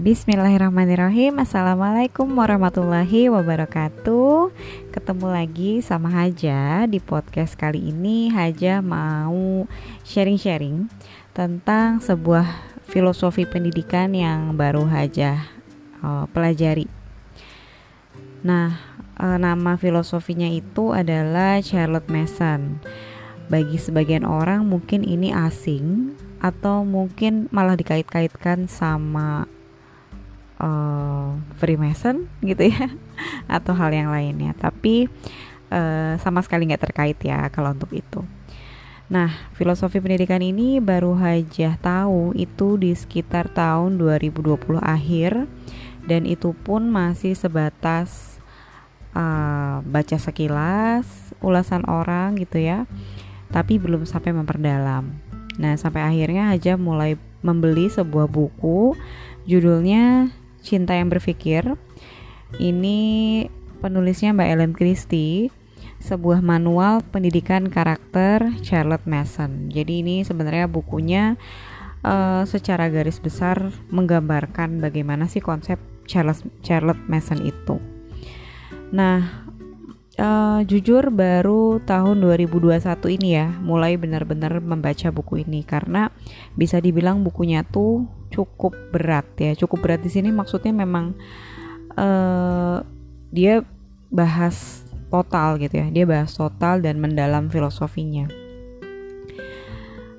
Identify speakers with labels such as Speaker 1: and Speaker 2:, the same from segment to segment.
Speaker 1: Bismillahirrahmanirrahim. Assalamualaikum warahmatullahi wabarakatuh. Ketemu lagi sama Haja Di podcast kali ini. Haja mau sharing-sharing Tentang sebuah filosofi pendidikan yang baru Haja uh, pelajari. Nah, uh, nama filosofinya itu adalah Charlotte Mason. Bagi sebagian orang mungkin ini asing atau mungkin malah dikait-kaitkan sama uh, Freemason gitu ya atau hal yang lainnya tapi uh, sama sekali nggak terkait ya kalau untuk itu Nah, filosofi pendidikan ini baru aja tahu itu di sekitar tahun 2020 akhir dan itu pun masih sebatas uh, baca sekilas, ulasan orang gitu ya. Tapi belum sampai memperdalam. Nah, sampai akhirnya aja mulai membeli sebuah buku judulnya Cinta yang Berpikir. Ini penulisnya Mbak Ellen Christie, sebuah manual pendidikan karakter Charlotte Mason. Jadi ini sebenarnya bukunya uh, secara garis besar menggambarkan bagaimana sih konsep Charles Charlotte Mason itu. Nah, uh, jujur baru tahun 2021 ini ya mulai benar-benar membaca buku ini karena bisa dibilang bukunya tuh cukup berat ya. Cukup berat di sini maksudnya memang uh, dia bahas total gitu ya. Dia bahas total dan mendalam filosofinya.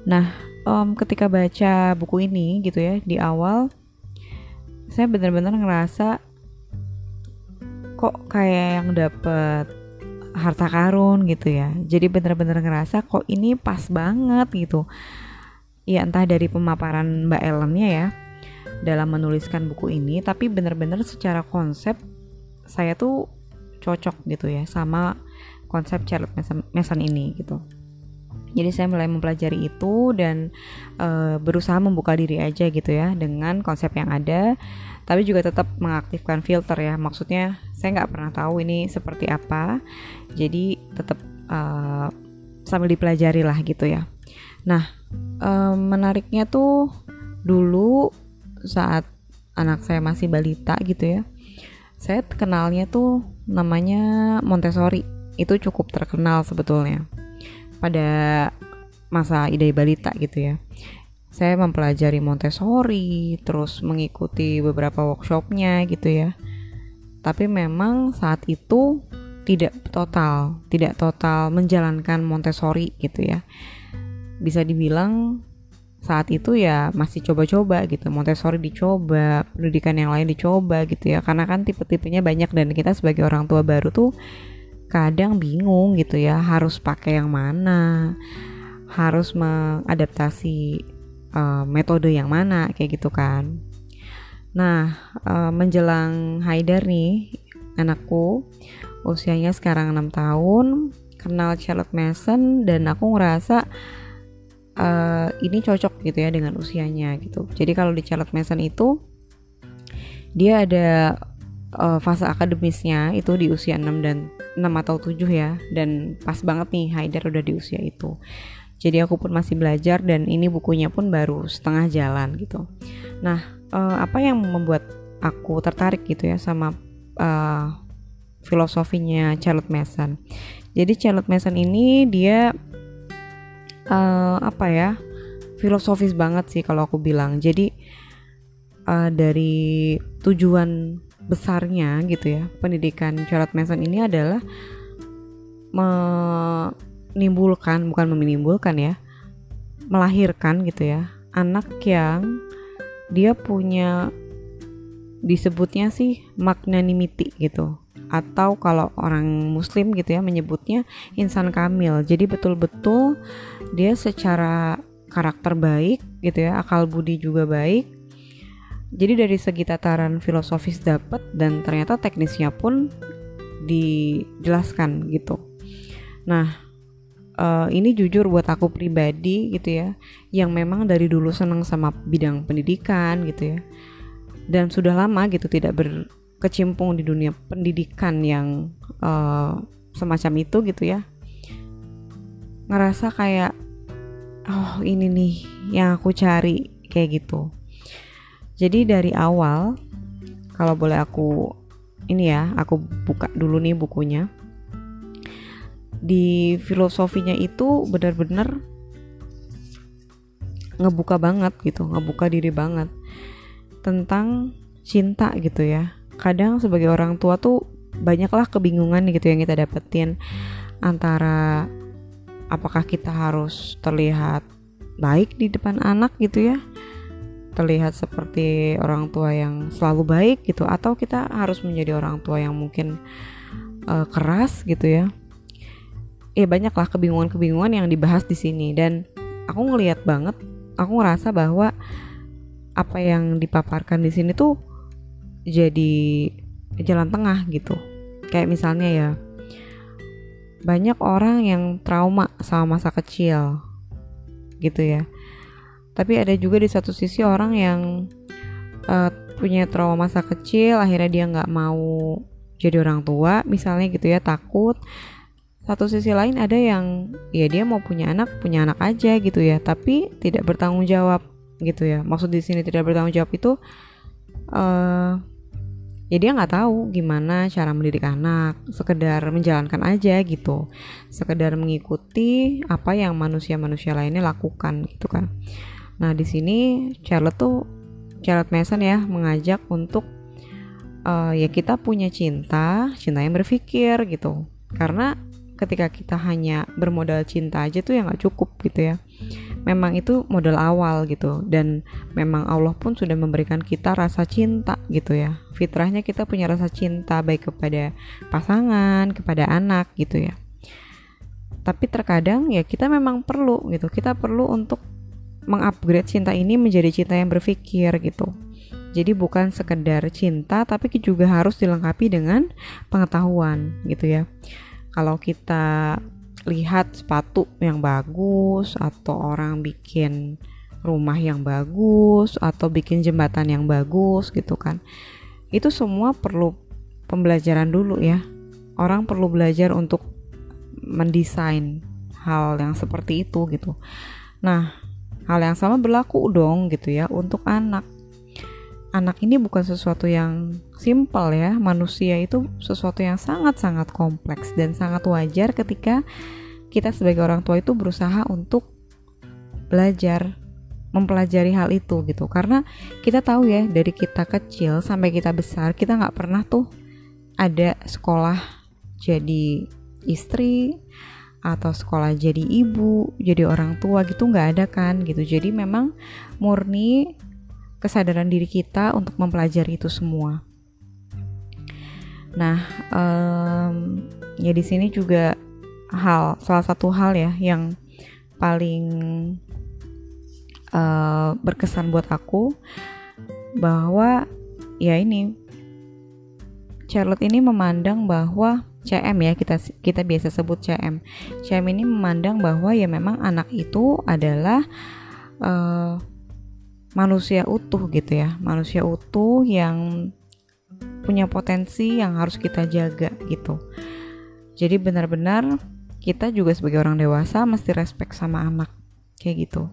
Speaker 1: Nah um, ketika baca buku ini gitu ya di awal saya benar-benar ngerasa kok kayak yang dapet harta karun gitu ya. Jadi bener-bener ngerasa kok ini pas banget gitu ya entah dari pemaparan Mbak Ellennya ya dalam menuliskan buku ini tapi bener-bener secara konsep saya tuh cocok gitu ya sama konsep Charlotte Mason ini gitu. Jadi saya mulai mempelajari itu dan e, berusaha membuka diri aja gitu ya dengan konsep yang ada tapi juga tetap mengaktifkan filter ya. Maksudnya saya nggak pernah tahu ini seperti apa. Jadi tetap uh, sambil dipelajari lah gitu ya. Nah uh, menariknya tuh dulu saat anak saya masih balita gitu ya saya kenalnya tuh namanya Montessori itu cukup terkenal sebetulnya pada masa ide balita gitu ya saya mempelajari Montessori, terus mengikuti beberapa workshopnya gitu ya. Tapi memang saat itu tidak total, tidak total menjalankan Montessori gitu ya. Bisa dibilang saat itu ya masih coba-coba gitu. Montessori dicoba, pendidikan yang lain dicoba gitu ya. Karena kan tipe-tipenya banyak dan kita sebagai orang tua baru tuh kadang bingung gitu ya, harus pakai yang mana, harus mengadaptasi uh, metode yang mana kayak gitu kan nah uh, menjelang Haidar nih anakku usianya sekarang 6 tahun kenal Charlotte Mason dan aku ngerasa uh, ini cocok gitu ya dengan usianya gitu. Jadi kalau di Charlotte Mason itu dia ada uh, fase akademisnya itu di usia 6 dan 6 atau 7 ya. Dan pas banget nih Haidar udah di usia itu. Jadi aku pun masih belajar dan ini bukunya pun baru setengah jalan gitu. Nah uh, apa yang membuat aku tertarik gitu ya sama uh, filosofinya Charlotte Mason? Jadi Charlotte Mason ini dia uh, apa ya filosofis banget sih kalau aku bilang. Jadi uh, dari tujuan besarnya gitu ya pendidikan Charlotte Mason ini adalah me menimbulkan bukan menimbulkan ya melahirkan gitu ya anak yang dia punya disebutnya sih magnanimity gitu atau kalau orang muslim gitu ya menyebutnya insan kamil. Jadi betul-betul dia secara karakter baik gitu ya akal budi juga baik. Jadi dari segi tataran filosofis dapat dan ternyata teknisnya pun dijelaskan gitu. Nah uh, ini jujur buat aku pribadi gitu ya yang memang dari dulu senang sama bidang pendidikan gitu ya. Dan sudah lama gitu tidak berkecimpung di dunia pendidikan yang uh, semacam itu gitu ya ngerasa kayak oh ini nih yang aku cari kayak gitu Jadi dari awal kalau boleh aku ini ya, aku buka dulu nih bukunya. Di filosofinya itu benar-benar ngebuka banget gitu, ngebuka diri banget tentang cinta gitu ya. Kadang sebagai orang tua tuh banyaklah kebingungan gitu yang kita dapetin. Antara apakah kita harus terlihat baik di depan anak gitu ya terlihat seperti orang tua yang selalu baik gitu atau kita harus menjadi orang tua yang mungkin uh, keras gitu ya. Ya banyaklah kebingungan-kebingungan yang dibahas di sini. Dan aku ngelihat banget aku ngerasa bahwa apa yang dipaparkan di sini tuh jadi jalan tengah gitu. Kayak misalnya ya banyak orang yang trauma sama masa kecil gitu ya. Tapi ada juga di satu sisi orang yang uh, punya trauma masa kecil akhirnya dia nggak mau jadi orang tua misalnya gitu ya takut. Satu sisi lain ada yang ya dia mau punya anak punya anak aja gitu ya tapi tidak bertanggung jawab gitu ya. Maksud di sini tidak bertanggung jawab itu uh, ya dia nggak tahu gimana cara mendidik anak sekedar menjalankan aja gitu. Sekedar mengikuti apa yang manusia-manusia lainnya lakukan gitu kan. Nah di sini Charlotte tuh Charlotte Mason ya mengajak untuk uh, ya kita punya cinta cinta yang berpikir gitu. Karena ketika kita hanya bermodal cinta aja tuh ya nggak cukup gitu ya. Memang itu modal awal gitu dan memang Allah pun sudah memberikan kita rasa cinta gitu ya. Fitrahnya kita punya rasa cinta baik kepada pasangan kepada anak gitu ya. Tapi terkadang ya kita memang perlu gitu kita perlu untuk mengupgrade cinta ini menjadi cinta yang berpikir gitu. Jadi bukan sekedar cinta tapi juga harus dilengkapi dengan pengetahuan gitu ya kalau kita lihat sepatu yang bagus atau orang bikin rumah yang bagus atau bikin jembatan yang bagus gitu kan itu semua perlu pembelajaran dulu ya. Orang perlu belajar untuk mendesain hal yang seperti itu gitu. Nah hal yang sama berlaku dong gitu ya untuk anak anak ini bukan sesuatu yang simpel ya. Manusia itu sesuatu yang sangat-sangat kompleks dan sangat wajar ketika kita sebagai orang tua itu berusaha untuk belajar mempelajari hal itu gitu karena kita tahu ya dari kita kecil sampai kita besar kita nggak pernah tuh ada sekolah jadi istri atau sekolah jadi ibu jadi orang tua gitu nggak ada kan gitu jadi memang murni kesadaran diri kita untuk mempelajari itu semua. Nah, um, ya di sini juga hal salah satu hal ya yang paling uh, berkesan buat aku bahwa ya ini Charlotte ini memandang bahwa CM ya kita kita biasa sebut CM. CM ini memandang bahwa ya memang anak itu adalah uh, manusia utuh gitu ya. Manusia utuh yang punya potensi yang harus kita jaga gitu. Jadi benar-benar kita juga sebagai orang dewasa mesti respect sama anak kayak gitu.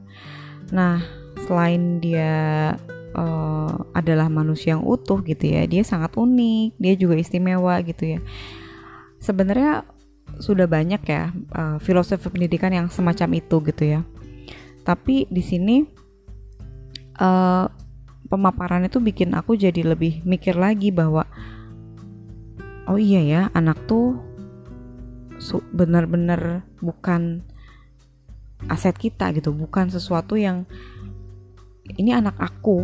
Speaker 1: Nah selain dia uh, adalah manusia yang utuh gitu ya dia sangat unik dia juga istimewa gitu ya. Sebenarnya sudah banyak ya uh, filosofi pendidikan yang semacam itu gitu ya. Tapi di sini uh, pemaparan itu bikin aku jadi lebih mikir lagi bahwa oh iya ya anak tuh benar-benar bukan aset kita gitu bukan sesuatu yang ini anak aku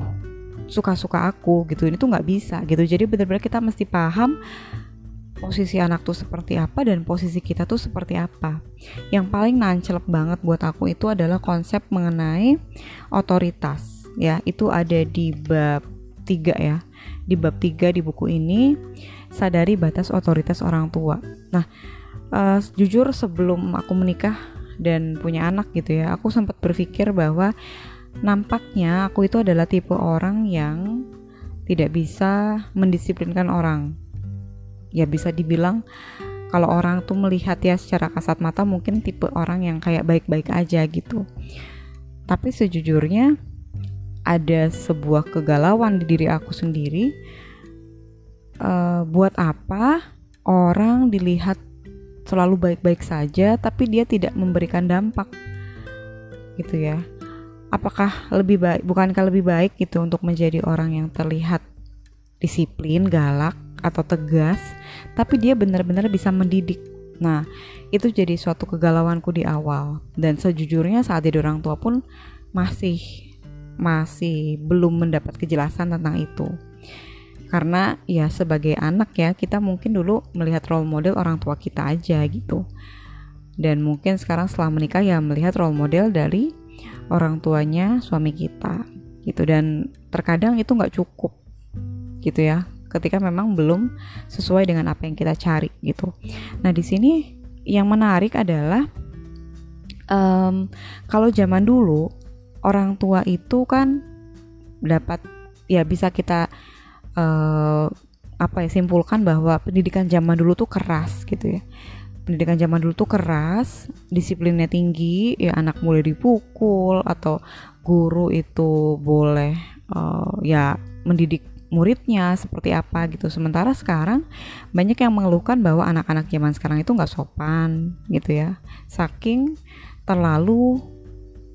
Speaker 1: suka-suka aku gitu ini tuh nggak bisa gitu. Jadi benar-benar kita mesti paham posisi anak tuh seperti apa dan posisi kita tuh seperti apa. Yang paling nancelep banget buat aku itu adalah konsep mengenai otoritas ya itu ada di bab 3 ya. Di bab 3 di buku ini sadari batas otoritas orang tua. Nah uh, jujur sebelum aku menikah dan punya anak gitu ya aku sempat berpikir bahwa nampaknya aku itu adalah tipe orang yang tidak bisa mendisiplinkan orang. Ya bisa dibilang kalau orang tuh melihat ya secara kasat mata mungkin tipe orang yang kayak baik-baik aja gitu. Tapi sejujurnya ada sebuah kegalauan di diri aku sendiri uh, buat apa orang dilihat selalu baik-baik saja tapi dia tidak memberikan dampak gitu ya. Apakah lebih baik bukankah lebih baik gitu untuk menjadi orang yang terlihat disiplin galak atau tegas tapi dia benar-benar bisa mendidik? Nah itu jadi suatu kegalauanku di awal. Dan sejujurnya saat jadi orang tua pun masih masih belum mendapat kejelasan tentang itu. Karena ya sebagai anak ya kita mungkin dulu melihat role model orang tua kita aja gitu. Dan mungkin sekarang setelah menikah ya melihat role model dari orang tuanya suami kita gitu. Dan terkadang itu nggak cukup gitu ya ketika memang belum sesuai dengan apa yang kita cari gitu. Nah di sini yang menarik adalah um, kalau zaman dulu orang tua itu kan dapat ya bisa kita uh, apa ya simpulkan bahwa pendidikan zaman dulu tuh keras gitu ya. Pendidikan zaman dulu tuh keras disiplinnya tinggi ya anak mulai dipukul atau guru itu boleh uh, ya mendidik muridnya seperti apa gitu. Sementara sekarang banyak yang mengeluhkan bahwa anak-anak zaman sekarang itu nggak sopan gitu ya. Saking terlalu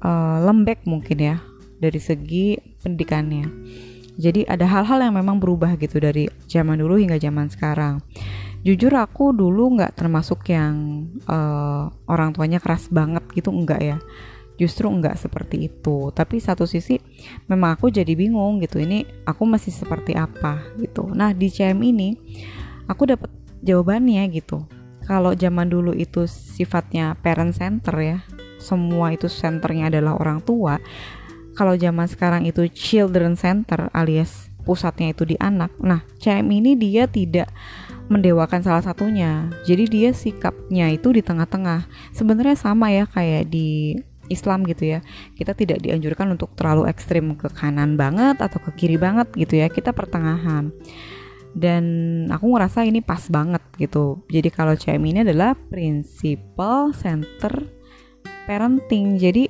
Speaker 1: uh, lembek mungkin ya dari segi pendidikannya jadi ada hal-hal yang memang berubah gitu dari zaman dulu hingga zaman sekarang. Jujur aku dulu nggak termasuk yang uh, orang tuanya keras banget gitu enggak ya. Justru enggak seperti itu. Tapi satu sisi memang aku jadi bingung gitu. Ini aku masih seperti apa gitu. Nah di CM ini aku dapat jawabannya gitu. Kalau zaman dulu itu sifatnya parent center ya, semua itu senternya adalah orang tua kalau zaman sekarang itu children center alias pusatnya itu di anak. Nah, CM ini dia tidak mendewakan salah satunya. Jadi dia sikapnya itu di tengah-tengah. Sebenarnya sama ya kayak di Islam gitu ya. Kita tidak dianjurkan untuk terlalu ekstrim ke kanan banget atau ke kiri banget gitu ya. Kita pertengahan. Dan aku ngerasa ini pas banget gitu. Jadi kalau CM ini adalah principal center parenting. Jadi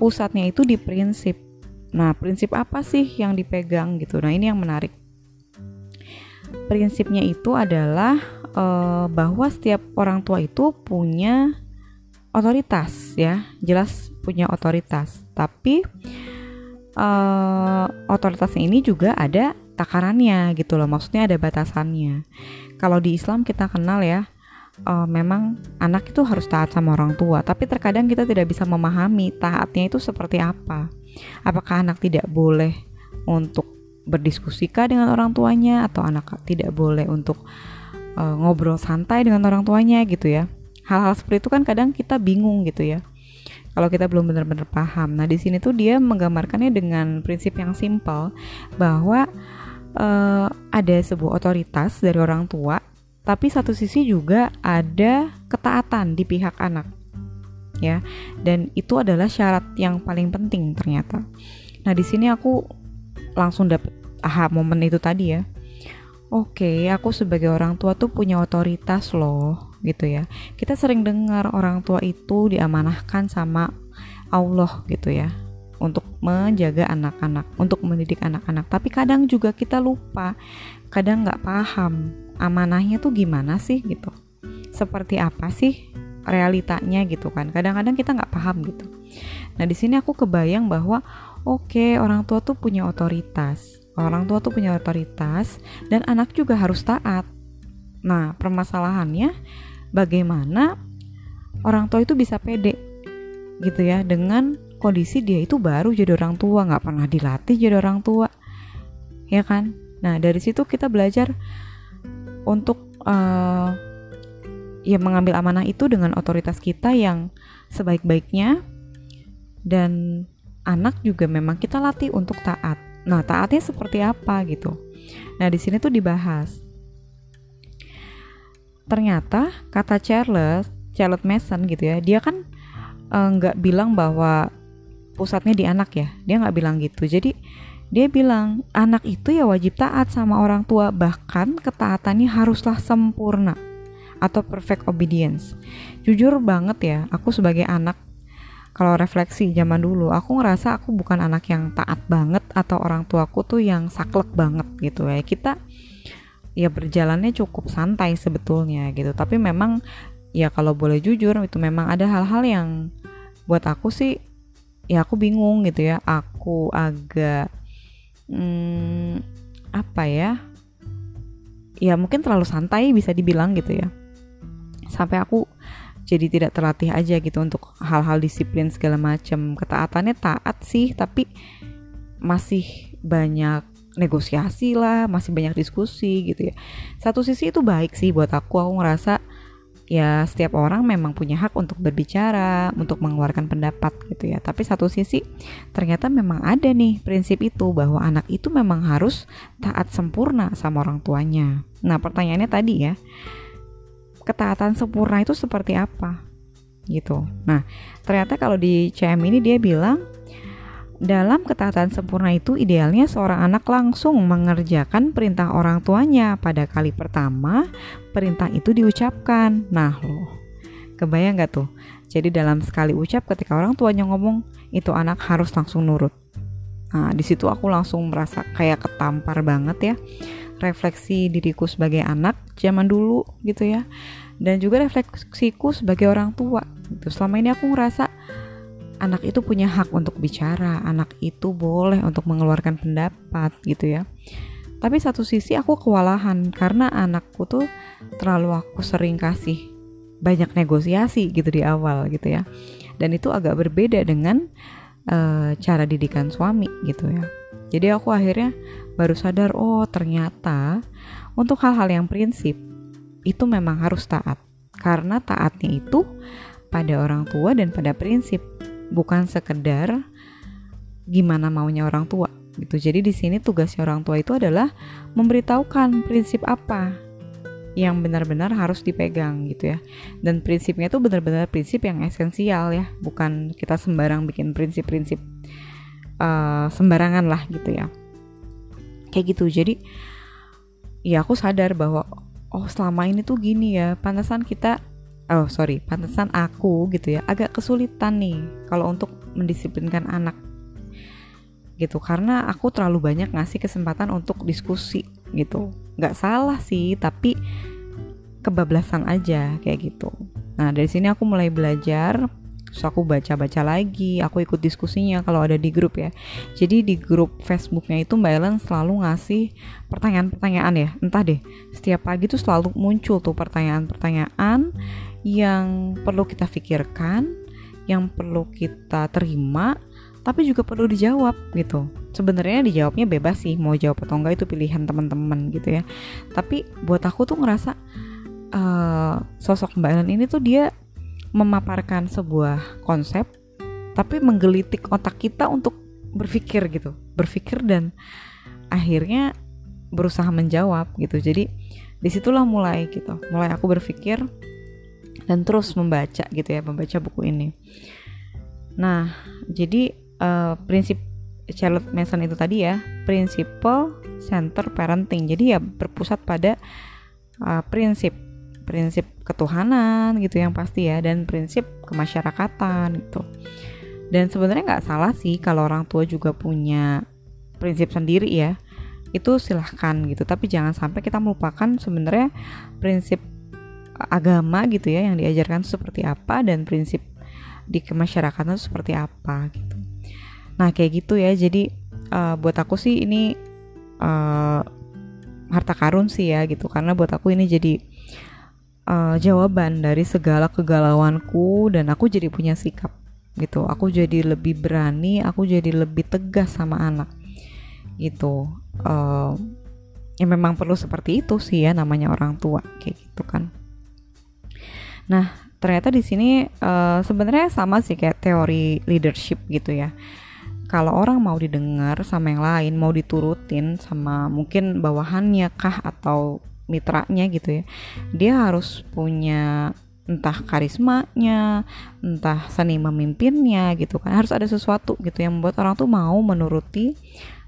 Speaker 1: pusatnya itu di prinsip. Nah, prinsip apa sih yang dipegang gitu? Nah, ini yang menarik. Prinsipnya itu adalah uh, bahwa setiap orang tua itu punya otoritas ya, jelas punya otoritas. Tapi uh, otoritasnya ini juga ada takarannya gitu loh. Maksudnya ada batasannya. Kalau di Islam kita kenal ya, uh, memang anak itu harus taat sama orang tua, tapi terkadang kita tidak bisa memahami taatnya itu seperti apa. Apakah anak tidak boleh untuk berdiskusikah dengan orang tuanya atau anak tidak boleh untuk uh, ngobrol santai dengan orang tuanya gitu ya. Hal-hal seperti itu kan kadang kita bingung gitu ya. Kalau kita belum benar-benar paham. Nah, di sini tuh dia menggambarkannya dengan prinsip yang simpel bahwa uh, ada sebuah otoritas dari orang tua tapi satu sisi juga ada ketaatan di pihak anak ya. Dan itu adalah syarat yang paling penting ternyata. Nah di sini aku langsung dapet aha momen itu tadi ya. Oke aku sebagai orang tua tuh punya otoritas loh gitu ya. Kita sering dengar orang tua itu diamanahkan sama Allah gitu ya untuk menjaga anak-anak, untuk mendidik anak-anak. Tapi kadang juga kita lupa, kadang nggak paham amanahnya tuh gimana sih gitu? Seperti apa sih realitanya gitu kan? Kadang-kadang kita nggak paham gitu. Nah di sini aku kebayang bahwa oke okay, orang tua tuh punya otoritas. Orang tua tuh punya otoritas dan anak juga harus taat. Nah permasalahannya bagaimana orang tua itu bisa pede gitu ya dengan kondisi dia itu baru jadi orang tua nggak pernah dilatih jadi orang tua ya kan? Nah dari situ kita belajar untuk uh, ya mengambil amanah itu dengan otoritas kita yang sebaik-baiknya dan anak juga memang kita latih untuk taat. Nah, taatnya seperti apa gitu. Nah, di sini tuh dibahas. Ternyata kata Charles, Charlotte Mason gitu ya, dia kan eh, nggak uh, bilang bahwa pusatnya di anak ya, dia nggak bilang gitu. Jadi dia bilang, anak itu ya wajib taat sama orang tua, bahkan ketaatannya haruslah sempurna atau perfect obedience. Jujur banget ya, aku sebagai anak kalau refleksi zaman dulu aku ngerasa aku bukan anak yang taat banget atau orang tuaku tuh yang saklek banget gitu ya. Kita ya berjalannya cukup santai sebetulnya gitu. Tapi memang ya kalau boleh jujur itu memang ada hal-hal yang buat aku sih ya aku bingung gitu ya. Aku agak hmm, apa ya? Ya mungkin terlalu santai bisa dibilang gitu ya. Sampai aku jadi tidak terlatih aja gitu untuk hal-hal disiplin segala macam. Ketaatannya taat sih tapi masih banyak negosiasi lah masih banyak diskusi gitu ya. Satu sisi itu baik sih buat aku. Aku ngerasa ya setiap orang memang punya hak untuk berbicara, untuk mengeluarkan pendapat gitu ya. Tapi satu sisi ternyata memang ada nih prinsip itu bahwa anak itu memang harus taat sempurna sama orang tuanya. Nah, pertanyaannya tadi ya, ketaatan sempurna itu seperti apa gitu. Nah, ternyata kalau di CM ini dia bilang dalam ketaatan sempurna itu idealnya seorang anak langsung mengerjakan perintah orang tuanya pada kali pertama perintah itu diucapkan. Nah loh, kebayang gak tuh? Jadi dalam sekali ucap ketika orang tuanya ngomong itu anak harus langsung nurut. Nah di situ aku langsung merasa kayak ketampar banget ya refleksi diriku sebagai anak zaman dulu gitu ya dan juga refleksiku sebagai orang tua gitu selama ini aku ngerasa anak itu punya hak untuk bicara anak itu boleh untuk mengeluarkan pendapat gitu ya. Tapi satu sisi aku kewalahan karena anakku tuh terlalu aku sering kasih banyak negosiasi gitu di awal gitu ya. Dan itu agak berbeda dengan uh, cara didikan suami gitu ya. Jadi aku akhirnya baru sadar oh ternyata untuk hal-hal yang prinsip itu memang harus taat. Karena taatnya itu pada orang tua dan pada prinsip bukan sekedar gimana maunya orang tua gitu. Jadi di sini tugasnya orang tua itu adalah memberitahukan prinsip apa yang benar-benar harus dipegang gitu ya. Dan prinsipnya itu benar-benar prinsip yang esensial ya, bukan kita sembarang bikin prinsip-prinsip uh, sembarangan lah gitu ya kayak gitu jadi ya aku sadar bahwa oh selama ini tuh gini ya pantasan kita oh sorry pantasan aku gitu ya agak kesulitan nih kalau untuk mendisiplinkan anak gitu karena aku terlalu banyak ngasih kesempatan untuk diskusi gitu nggak salah sih tapi kebablasan aja kayak gitu nah dari sini aku mulai belajar Terus aku baca-baca lagi, aku ikut diskusinya kalau ada di grup ya. Jadi di grup Facebooknya itu Mbak Ellen selalu ngasih pertanyaan-pertanyaan ya, entah deh. Setiap pagi tuh selalu muncul tuh pertanyaan-pertanyaan yang perlu kita pikirkan, yang perlu kita terima, tapi juga perlu dijawab gitu. Sebenarnya dijawabnya bebas sih, mau jawab atau enggak itu pilihan teman-teman gitu ya. Tapi buat aku tuh ngerasa uh, sosok Mbak Ellen ini tuh dia memaparkan sebuah konsep tapi menggelitik otak kita untuk berpikir gitu berpikir dan akhirnya berusaha menjawab gitu jadi di situlah mulai gitu mulai aku berpikir dan terus membaca gitu ya membaca buku ini. Nah jadi uh, prinsip Charlotte Mason itu tadi ya principle center parenting. Jadi ya berpusat pada uh, prinsip prinsip ketuhanan gitu yang pasti ya dan prinsip kemasyarakatan gitu. Dan sebenarnya nggak salah sih kalau orang tua juga punya prinsip sendiri ya itu silahkan gitu. Tapi jangan sampai kita melupakan sebenarnya prinsip agama gitu ya yang diajarkan seperti apa dan prinsip di kemasyarakatan seperti apa gitu. Nah kayak gitu ya. Jadi uh, buat aku sih ini uh, harta karun sih ya gitu. Karena buat aku ini jadi uh, jawaban dari segala kegalauanku dan aku jadi punya sikap gitu. Aku jadi lebih berani aku jadi lebih tegas sama anak gitu. Uh, ya memang perlu seperti itu sih ya namanya orang tua kayak gitu kan nah ternyata di sini uh, sebenarnya sama sih kayak teori leadership gitu ya kalau orang mau didengar sama yang lain mau diturutin sama mungkin bawahannya kah atau mitranya gitu ya dia harus punya entah karismanya, entah seni memimpinnya gitu kan. Harus ada sesuatu gitu yang membuat orang tuh mau menuruti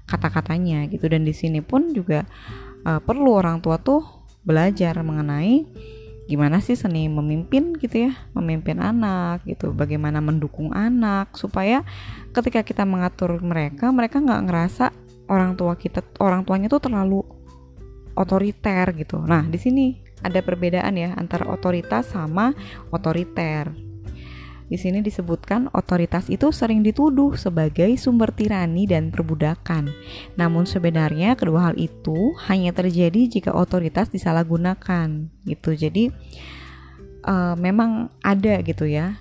Speaker 1: kata-katanya gitu. Dan di sini pun juga uh, perlu orang tua tuh belajar mengenai gimana sih seni memimpin gitu ya? Memimpin anak gitu. Bagaimana mendukung anak supaya ketika kita mengatur mereka mereka nggak ngerasa orang tua kita orang tuanya tuh terlalu otoriter gitu. Nah di sini ada perbedaan ya antara otoritas sama otoriter di sini disebutkan otoritas itu sering dituduh sebagai sumber tirani dan perbudakan. Namun sebenarnya kedua hal itu hanya terjadi jika otoritas disalahgunakan. Gitu. Jadi uh, memang ada gitu ya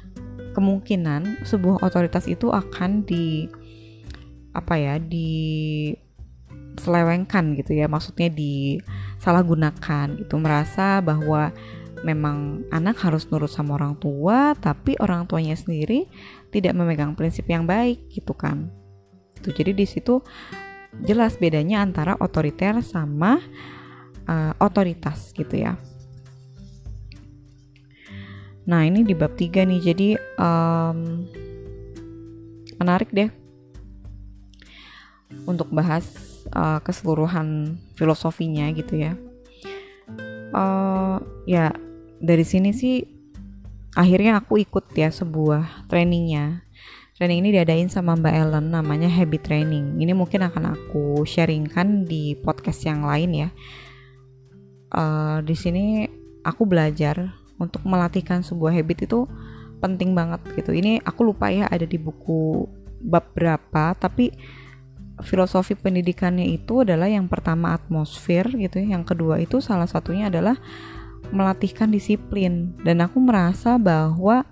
Speaker 1: kemungkinan sebuah otoritas itu akan di apa ya di selewengkan gitu ya maksudnya disalahgunakan gitu merasa bahwa memang anak harus nurut sama orang tua tapi orang tuanya sendiri tidak memegang prinsip yang baik gitu kan. Itu jadi di situ jelas bedanya antara otoriter sama uh, otoritas gitu ya. Nah ini di bab 3 nih. Jadi um, menarik deh untuk bahas uh, keseluruhan filosofinya gitu ya. Uh, ya dari sini sih akhirnya aku ikut ya sebuah trainingnya. Training ini diadain sama Mbak Ellen namanya habit training. Ini mungkin akan aku sharingkan di podcast yang lain ya. Uh, di sini aku belajar untuk melatihkan sebuah habit itu penting banget gitu. Ini aku lupa ya ada di buku bab berapa tapi filosofi pendidikannya itu adalah yang pertama atmosfer gitu ya. Yang kedua itu salah satunya adalah melatihkan disiplin. Dan aku merasa bahwa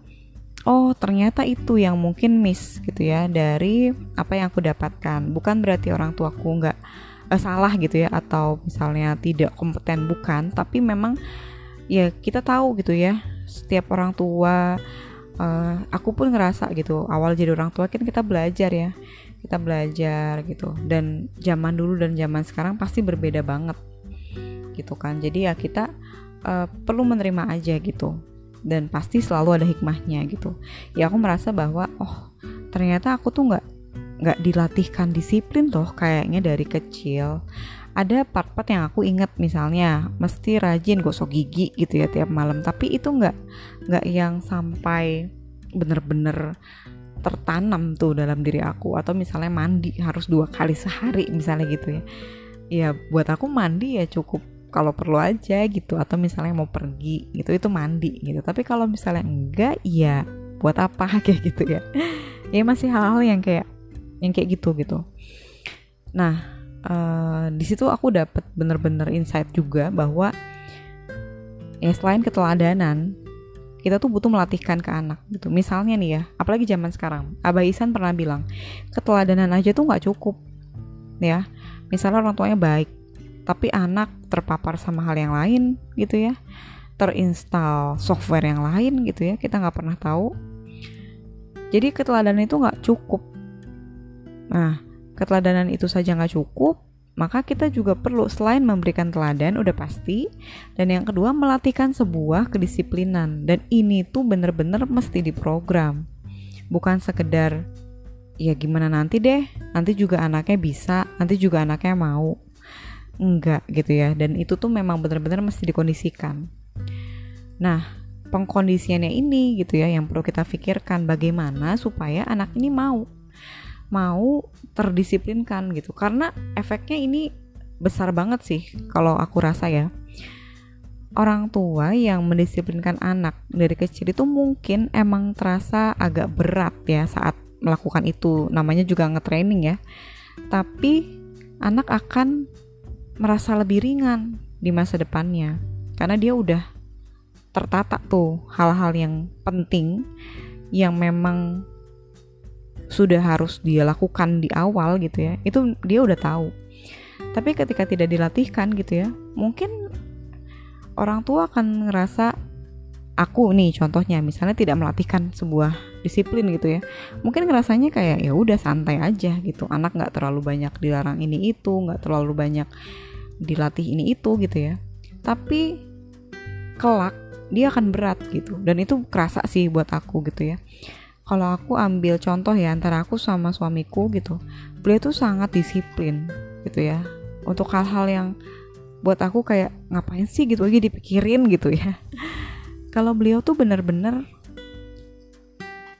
Speaker 1: oh ternyata itu yang mungkin miss gitu ya dari apa yang aku dapatkan. Bukan berarti orang tuaku nggak eh, salah gitu ya atau misalnya tidak kompeten bukan. Tapi memang ya kita tahu gitu ya setiap orang tua uh, aku pun ngerasa gitu awal jadi orang tua kan kita belajar ya kita belajar gitu. Dan zaman dulu dan zaman sekarang pasti berbeda banget gitu kan. Jadi ya kita uh, perlu menerima aja gitu. Dan pasti selalu ada hikmahnya gitu. Ya aku merasa bahwa oh ternyata aku tuh nggak nggak dilatihkan disiplin tuh kayaknya dari kecil. Ada part-part yang aku inget misalnya mesti rajin gosok gigi gitu ya tiap malam. Tapi itu nggak nggak yang sampai bener-bener tertanam tuh dalam diri aku. Atau misalnya mandi harus dua kali sehari misalnya gitu ya. Ya buat aku mandi ya cukup kalau perlu aja gitu atau misalnya mau pergi gitu itu mandi gitu. Tapi kalau misalnya enggak ya buat apa? Kayak gitu ya. Ya masih hal-hal yang kayak yang kayak gitu gitu. Nah uh, di situ aku dapat bener-bener insight juga bahwa ya selain keteladanan kita tuh butuh melatihkan ke anak gitu. Misalnya nih ya apalagi zaman sekarang Abah Isan pernah bilang keteladanan aja tuh nggak cukup. Ya misalnya orang tuanya baik tapi anak terpapar sama hal yang lain gitu ya. Terinstall software yang lain gitu ya kita nggak pernah tahu. Jadi keteladanan itu nggak cukup. Nah keteladanan itu saja nggak cukup maka kita juga perlu selain memberikan teladan udah pasti. Dan yang kedua melatihkan sebuah kedisiplinan. Dan ini tuh bener-bener mesti diprogram. Bukan sekedar ya gimana nanti deh nanti juga anaknya bisa nanti juga anaknya mau enggak gitu ya. Dan itu tuh memang benar-benar mesti dikondisikan. Nah pengkondisiannya ini gitu ya yang perlu kita pikirkan bagaimana supaya anak ini mau mau terdisiplinkan gitu. Karena efeknya ini besar banget sih kalau aku rasa ya. Orang tua yang mendisiplinkan anak dari kecil itu mungkin emang terasa agak berat ya saat melakukan itu. Namanya juga ngetraining ya. Tapi anak akan merasa lebih ringan di masa depannya. Karena dia udah tertata tuh hal-hal yang penting yang memang sudah harus dia lakukan di awal gitu ya. Itu dia udah tahu. Tapi ketika tidak dilatihkan gitu ya mungkin orang tua akan ngerasa aku nih contohnya misalnya tidak melatihkan sebuah disiplin gitu ya mungkin ngerasanya kayak ya udah santai aja gitu. Anak nggak terlalu banyak dilarang ini itu nggak terlalu banyak dilatih ini itu gitu ya. Tapi kelak dia akan berat gitu. Dan itu kerasa sih buat aku gitu ya. Kalau aku ambil contoh ya antara aku sama suamiku gitu beliau tuh sangat disiplin gitu ya. Untuk hal-hal yang buat aku kayak ngapain sih? gitu lagi dipikirin gitu ya kalau beliau tuh bener-bener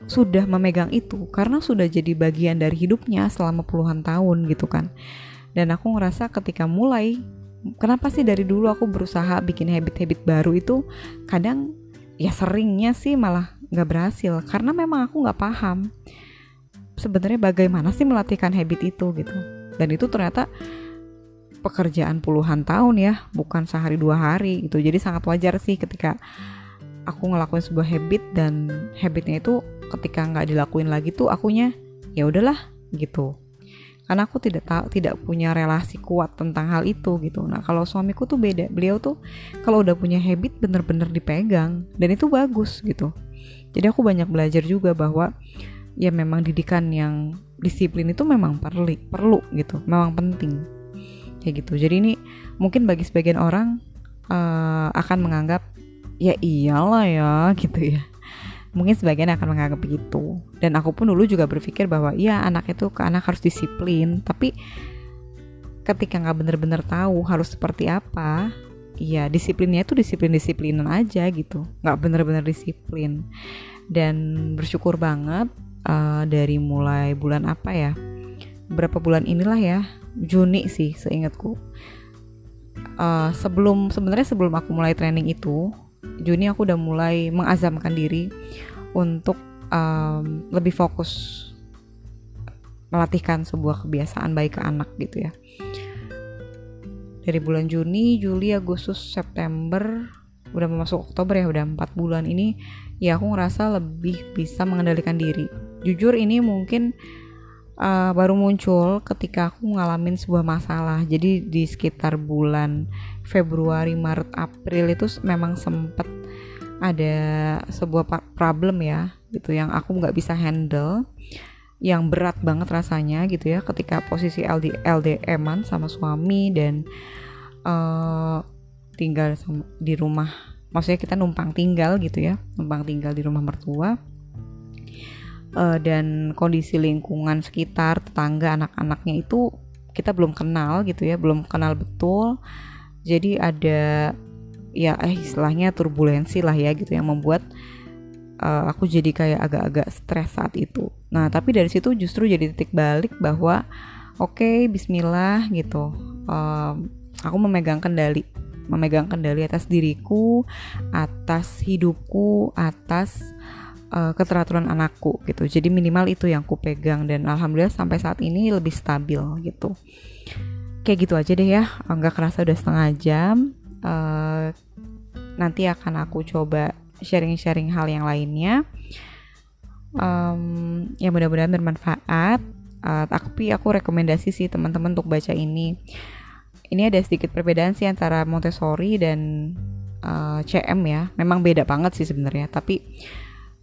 Speaker 1: sudah memegang itu karena sudah jadi bagian dari hidupnya selama puluhan tahun gitu kan. Dan aku ngerasa ketika mulai kenapa sih dari dulu aku berusaha bikin habit-habit baru itu kadang ya seringnya sih malah nggak berhasil karena memang aku nggak paham sebenarnya bagaimana sih melatihkan habit itu gitu. Dan itu ternyata pekerjaan puluhan tahun ya bukan sehari dua hari gitu. Jadi sangat wajar sih ketika aku ngelakuin sebuah habit dan habitnya itu ketika nggak dilakuin lagi tuh akunya ya udahlah gitu. Karena aku tidak tahu tidak punya relasi kuat tentang hal itu gitu. Nah kalau suamiku tuh beda. Beliau tuh kalau udah punya habit bener-bener dipegang dan itu bagus gitu. Jadi aku banyak belajar juga bahwa ya memang didikan yang disiplin itu memang perlu perlu gitu. Memang penting. Kayak gitu. Jadi ini mungkin bagi sebagian orang uh, akan menganggap ya iyalah ya gitu ya. Mungkin sebagian akan menganggap begitu. Dan aku pun dulu juga berpikir bahwa iya anak itu ke anak harus disiplin. Tapi ketika nggak bener-bener tahu harus seperti apa iya disiplinnya itu disiplin-disiplinan aja gitu. Nggak bener-bener disiplin. Dan bersyukur banget uh, dari mulai bulan apa ya berapa bulan inilah ya Juni sih seingatku. Uh, sebelum sebenarnya sebelum aku mulai training itu Juni aku udah mulai mengazamkan diri untuk um, lebih fokus melatihkan sebuah kebiasaan baik ke anak gitu ya. Dari bulan Juni, Juli, Agustus, September udah masuk Oktober ya udah empat bulan ini ya aku ngerasa lebih bisa mengendalikan diri. Jujur ini mungkin uh, baru muncul ketika aku ngalamin sebuah masalah. Jadi di sekitar bulan Februari, Maret, April itu memang sempet ada sebuah problem ya, gitu yang aku nggak bisa handle, yang berat banget rasanya gitu ya, ketika posisi LD LDM-an sama suami dan uh, tinggal di rumah, maksudnya kita numpang tinggal gitu ya, numpang tinggal di rumah mertua uh, dan kondisi lingkungan sekitar tetangga anak-anaknya itu kita belum kenal gitu ya belum kenal betul. Jadi ada ya eh istilahnya turbulensi lah ya gitu yang membuat uh, aku jadi kayak agak-agak stres saat itu. Nah tapi dari situ justru jadi titik balik bahwa oke okay, Bismillah gitu. Uh, aku memegang kendali memegang kendali atas diriku atas hidupku atas keteraturan anakku gitu. Jadi minimal itu yang ku pegang dan alhamdulillah sampai saat ini lebih stabil gitu. Kayak gitu aja deh ya nggak kerasa udah setengah jam. Uh, nanti akan aku coba sharing-sharing hal yang lainnya. Um, yang mudah-mudahan bermanfaat. Uh, tapi aku rekomendasi sih teman-teman untuk baca ini. Ini ada sedikit perbedaan sih antara Montessori dan uh, CM ya. Memang beda banget sih sebenarnya tapi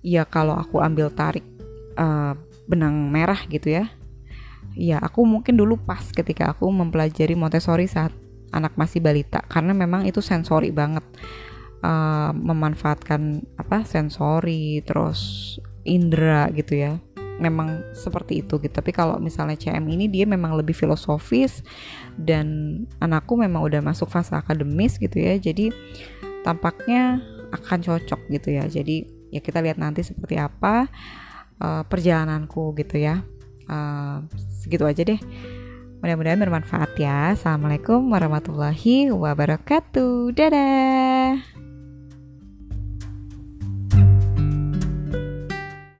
Speaker 1: ya kalau aku ambil tarik uh, benang merah gitu ya. Ya aku mungkin dulu pas ketika aku mempelajari Montessori saat anak masih balita karena memang itu sensori banget. Uh, memanfaatkan apa sensori terus indera gitu ya. Memang seperti itu gitu. Tapi kalau misalnya CM ini dia memang lebih filosofis dan anakku memang udah masuk fase akademis gitu ya. Jadi tampaknya akan cocok gitu ya. Jadi ya kita lihat nanti seperti apa uh, perjalananku gitu ya. Uh, segitu aja deh. Mudah-mudahan bermanfaat ya. Assalamualaikum warahmatullahi wabarakatuh. Dadah